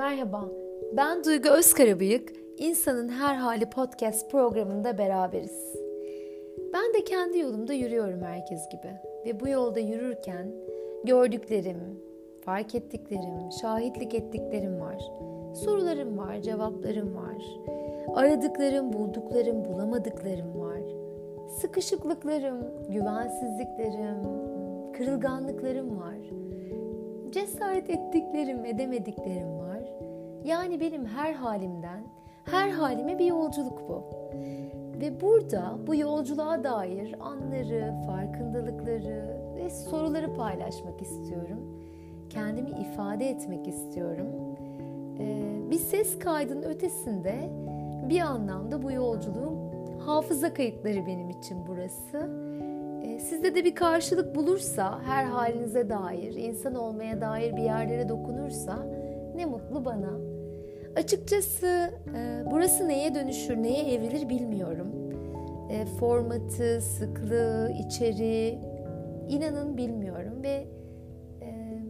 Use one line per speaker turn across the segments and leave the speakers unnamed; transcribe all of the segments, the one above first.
Merhaba, ben Duygu Özkarabıyık. İnsanın Her Hali podcast programında beraberiz. Ben de kendi yolumda yürüyorum herkes gibi. Ve bu yolda yürürken gördüklerim, fark ettiklerim, şahitlik ettiklerim var. Sorularım var, cevaplarım var. Aradıklarım, bulduklarım, bulamadıklarım var. Sıkışıklıklarım, güvensizliklerim, kırılganlıklarım var. Cesaret ettiklerim, edemediklerim var. Yani benim her halimden, her halime bir yolculuk bu. Ve burada bu yolculuğa dair anları, farkındalıkları ve soruları paylaşmak istiyorum. Kendimi ifade etmek istiyorum. Ee, bir ses kaydının ötesinde bir anlamda bu yolculuğun hafıza kayıtları benim için burası. Ee, sizde de bir karşılık bulursa, her halinize dair, insan olmaya dair bir yerlere dokunursa ne mutlu bana. Açıkçası e, burası neye dönüşür, neye evrilir bilmiyorum. E, formatı, sıklığı, içeriği inanın bilmiyorum ve e,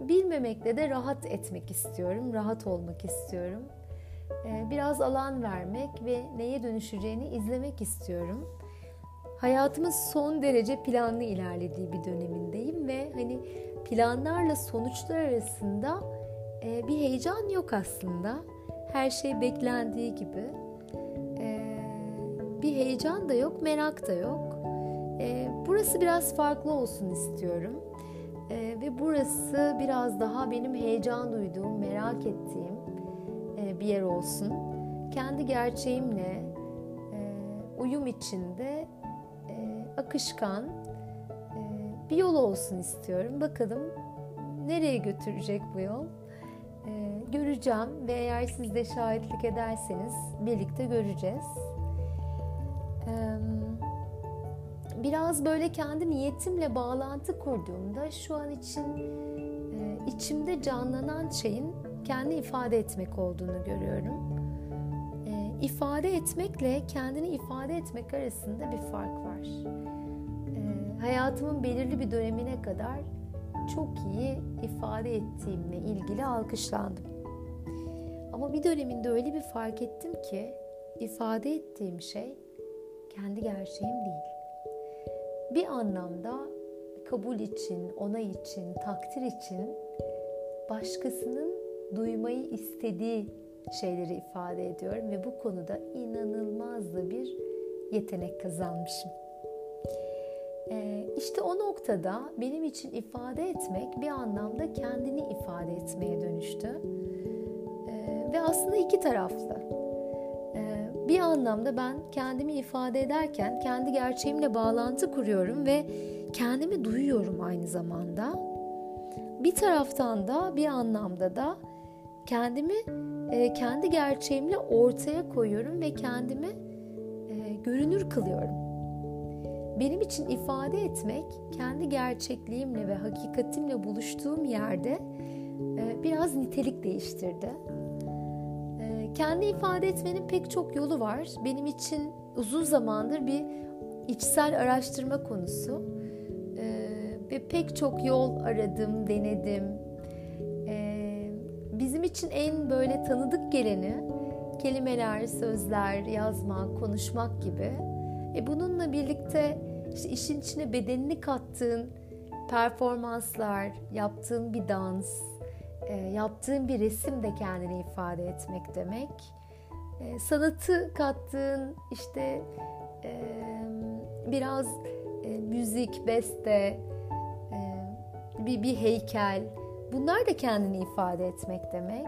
bilmemekle de rahat etmek istiyorum, rahat olmak istiyorum. Biraz alan vermek ve neye dönüşeceğini izlemek istiyorum. Hayatımın son derece planlı ilerlediği bir dönemindeyim ve hani planlarla sonuçlar arasında e, bir heyecan yok aslında. Her şey beklendiği gibi. E, bir heyecan da yok, merak da yok. E, burası biraz farklı olsun istiyorum. E, ve burası biraz daha benim heyecan duyduğum, merak ettiğim e, bir yer olsun. Kendi gerçeğimle e, uyum içinde e, akışkan e, bir yol olsun istiyorum. Bakalım nereye götürecek bu yol? E, göreceğim ve eğer siz de şahitlik ederseniz birlikte göreceğiz. E, biraz böyle kendi niyetimle bağlantı kurduğumda şu an için e, içimde canlanan şeyin kendi ifade etmek olduğunu görüyorum. E, ifade etmekle kendini ifade etmek arasında bir fark var. Hayatımın belirli bir dönemine kadar çok iyi ifade ettiğimle ilgili alkışlandım. Ama bir döneminde öyle bir fark ettim ki ifade ettiğim şey kendi gerçeğim değil. Bir anlamda kabul için, onay için, takdir için başkasının duymayı istediği şeyleri ifade ediyorum ve bu konuda inanılmaz da bir yetenek kazanmışım. Ee, işte o noktada benim için ifade etmek bir anlamda kendini ifade etmeye dönüştü. Ee, ve aslında iki taraflı. Ee, bir anlamda ben kendimi ifade ederken kendi gerçeğimle bağlantı kuruyorum ve kendimi duyuyorum aynı zamanda. Bir taraftan da bir anlamda da kendimi e, kendi gerçeğimle ortaya koyuyorum ve kendimi e, görünür kılıyorum. Benim için ifade etmek kendi gerçekliğimle ve hakikatimle buluştuğum yerde e, biraz nitelik değiştirdi. E, kendi ifade etmenin pek çok yolu var. Benim için uzun zamandır bir içsel araştırma konusu e, ve pek çok yol aradım, denedim. Bizim için en böyle tanıdık geleni kelimeler, sözler, yazmak, konuşmak gibi. E bununla birlikte işte işin içine bedenini kattığın performanslar, yaptığın bir dans, e, yaptığın bir resim de kendini ifade etmek demek. E, sanatı kattığın işte e, biraz müzik, beste, bir, bir heykel. Bunlar da kendini ifade etmek demek.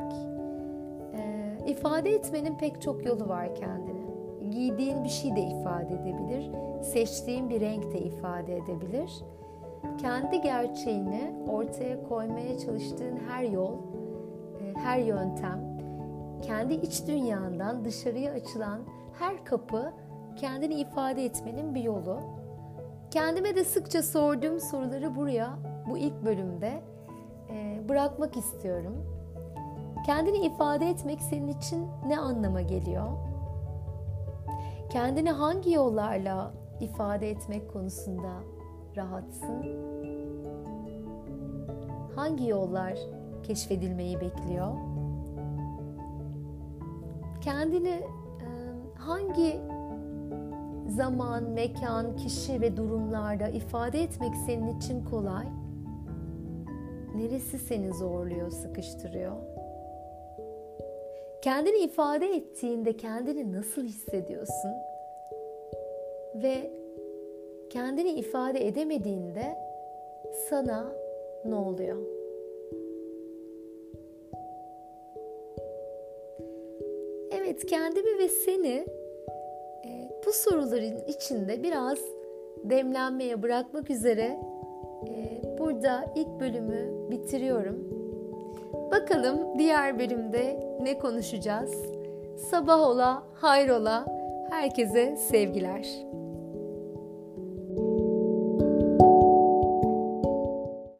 İfade etmenin pek çok yolu var kendini. Giydiğin bir şey de ifade edebilir seçtiğin bir renk de ifade edebilir. Kendi gerçeğini ortaya koymaya çalıştığın her yol, e, her yöntem, kendi iç dünyandan dışarıya açılan her kapı kendini ifade etmenin bir yolu. Kendime de sıkça sorduğum soruları buraya, bu ilk bölümde e, bırakmak istiyorum. Kendini ifade etmek senin için ne anlama geliyor? Kendini hangi yollarla ifade etmek konusunda rahatsın? Hangi yollar keşfedilmeyi bekliyor? kendini hangi zaman, mekan, kişi ve durumlarda ifade etmek senin için kolay? Neresi seni zorluyor, sıkıştırıyor? Kendini ifade ettiğinde kendini nasıl hissediyorsun? Ve kendini ifade edemediğinde sana ne oluyor? Evet, kendimi ve seni e, bu soruların içinde biraz demlenmeye bırakmak üzere e, burada ilk bölümü bitiriyorum. Bakalım diğer bölümde ne konuşacağız? Sabah ola, hayrola, herkese sevgiler.